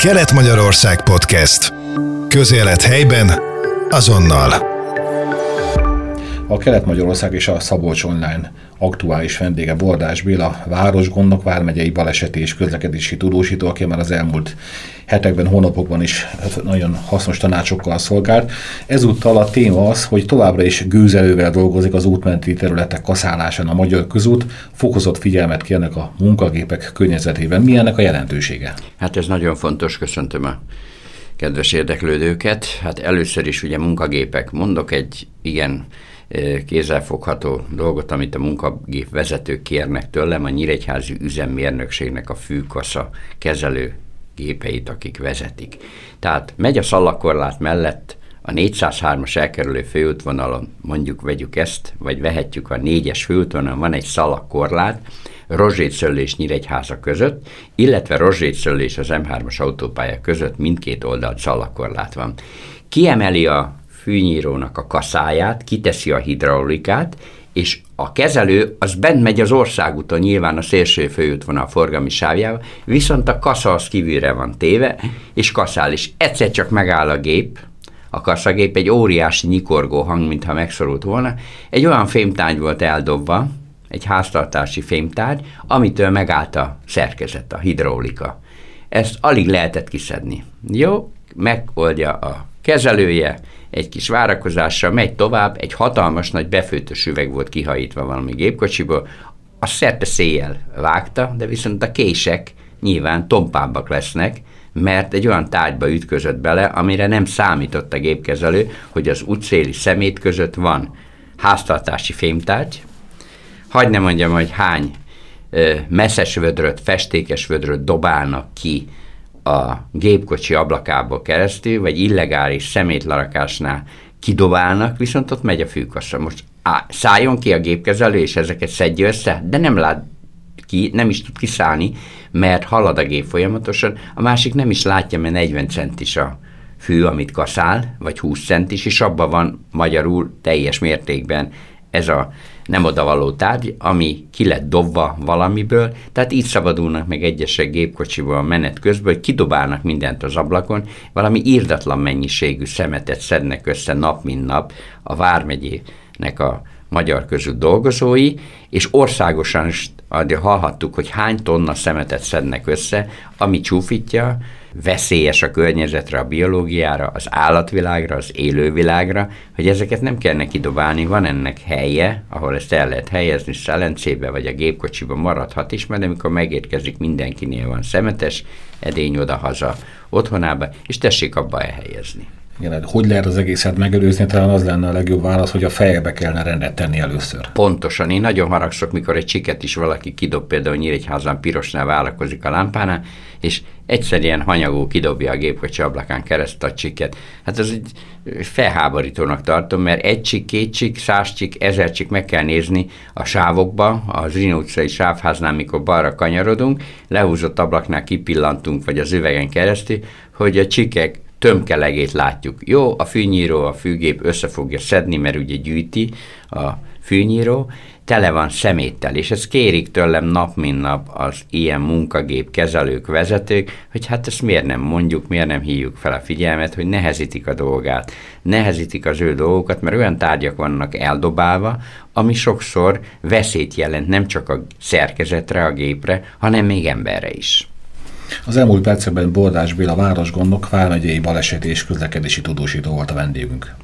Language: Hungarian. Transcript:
Kelet-Magyarország Podcast. Közélet helyben, azonnal. A Kelet-Magyarország és a Szabolcs Online aktuális vendége Bordás Béla, városgondnok, vármegyei baleseti és közlekedési tudósító, aki már az elmúlt hetekben, hónapokban is nagyon hasznos tanácsokkal szolgált. Ezúttal a téma az, hogy továbbra is gőzelővel dolgozik az útmenti területek kaszálásán a Magyar Közút, fokozott figyelmet kérnek a munkagépek környezetében. Mi ennek a jelentősége? Hát ez nagyon fontos, köszöntöm a kedves érdeklődőket. Hát először is ugye munkagépek. Mondok egy igen kézzelfogható dolgot, amit a munkagép vezetők kérnek tőlem, a Nyíregyházi üzemmérnökségnek a fűkasza kezelő gépeit, akik vezetik. Tehát megy a szallakorlát mellett a 403-as elkerülő főútvonalon, mondjuk vegyük ezt, vagy vehetjük a 4-es főútvonalon, van egy szalakorlát, Rozsétszöllő és Nyíregyháza között, illetve Rozsétszöllő és az M3-as autópálya között mindkét oldalt szalakorlát van. Kiemeli a fűnyírónak a kaszáját, kiteszi a hidraulikát, és a kezelő az bent megy az országúton, nyilván a szélső főútvonal forgalmi sávjával, viszont a kasza az kívülre van téve, és kaszál is. Egyszer csak megáll a gép, a kaszagép egy óriási nyikorgó hang, mintha megszorult volna. Egy olyan fémtárgy volt eldobva, egy háztartási fémtárgy, amitől megállt a szerkezet, a hidraulika. Ezt alig lehetett kiszedni. Jó, megoldja a kezelője, egy kis várakozással megy tovább, egy hatalmas nagy befőtös üveg volt kihajítva valami gépkocsiból, a szerte széjjel vágta, de viszont a kések nyilván tompábbak lesznek, mert egy olyan tárgyba ütközött bele, amire nem számított a gépkezelő, hogy az útszéli szemét között van háztartási fémtárgy, hagyd nem mondjam, hogy hány ö, messzes vödröt, festékes vödröt dobálnak ki a gépkocsi ablakából keresztül, vagy illegális szemétlarakásnál kidobálnak, viszont ott megy a fűkassa. Most á, szálljon ki a gépkezelő, és ezeket szedje össze, de nem lát ki, nem is tud kiszállni, mert halad a gép folyamatosan, a másik nem is látja, mert 40 centis a fű, amit kaszál, vagy 20 centis, és abban van magyarul teljes mértékben ez a nem odavaló tárgy, ami ki lett dobva valamiből, tehát így szabadulnak meg egyesek gépkocsiból a menet közben, hogy kidobálnak mindent az ablakon, valami írdatlan mennyiségű szemetet szednek össze nap, mint nap a Vármegyének a magyar közül dolgozói, és országosan is hallhattuk, hogy hány tonna szemetet szednek össze, ami csúfítja, veszélyes a környezetre, a biológiára, az állatvilágra, az élővilágra, hogy ezeket nem kell neki dobálni, van ennek helye, ahol ezt el lehet helyezni, szelencébe vagy a gépkocsiba maradhat is, mert amikor megérkezik, mindenkinél van szemetes edény oda-haza otthonába, és tessék abba elhelyezni. Igen, hát hogy lehet az egészet megelőzni, talán az lenne a legjobb válasz, hogy a fejbe kellene rendet tenni először. Pontosan. Én nagyon haragszok, mikor egy csiket is valaki kidob, például Nyíregyházan pirosnál várakozik a lámpánál, és egyszerűen hanyagú kidobja a gépkocsi ablakán kereszt a csiket. Hát ez egy felháborítónak tartom, mert egy csik, két csik, száz csik, ezer csik meg kell nézni a sávokba, az Rin utcai sávháznál, mikor balra kanyarodunk, lehúzott ablaknál kipillantunk, vagy az üvegen keresztül, hogy a csikek tömkelegét látjuk. Jó, a fűnyíró, a fűgép össze fogja szedni, mert ugye gyűjti a fűnyíró, tele van szeméttel, és ezt kérik tőlem nap, mint nap az ilyen munkagép kezelők, vezetők, hogy hát ezt miért nem mondjuk, miért nem hívjuk fel a figyelmet, hogy nehezítik a dolgát, nehezítik az ő dolgokat, mert olyan tárgyak vannak eldobálva, ami sokszor veszélyt jelent nem csak a szerkezetre, a gépre, hanem még emberre is. Az elmúlt percekben Bordás Béla városgondok, Vármegyei baleseti és közlekedési tudósító volt a vendégünk.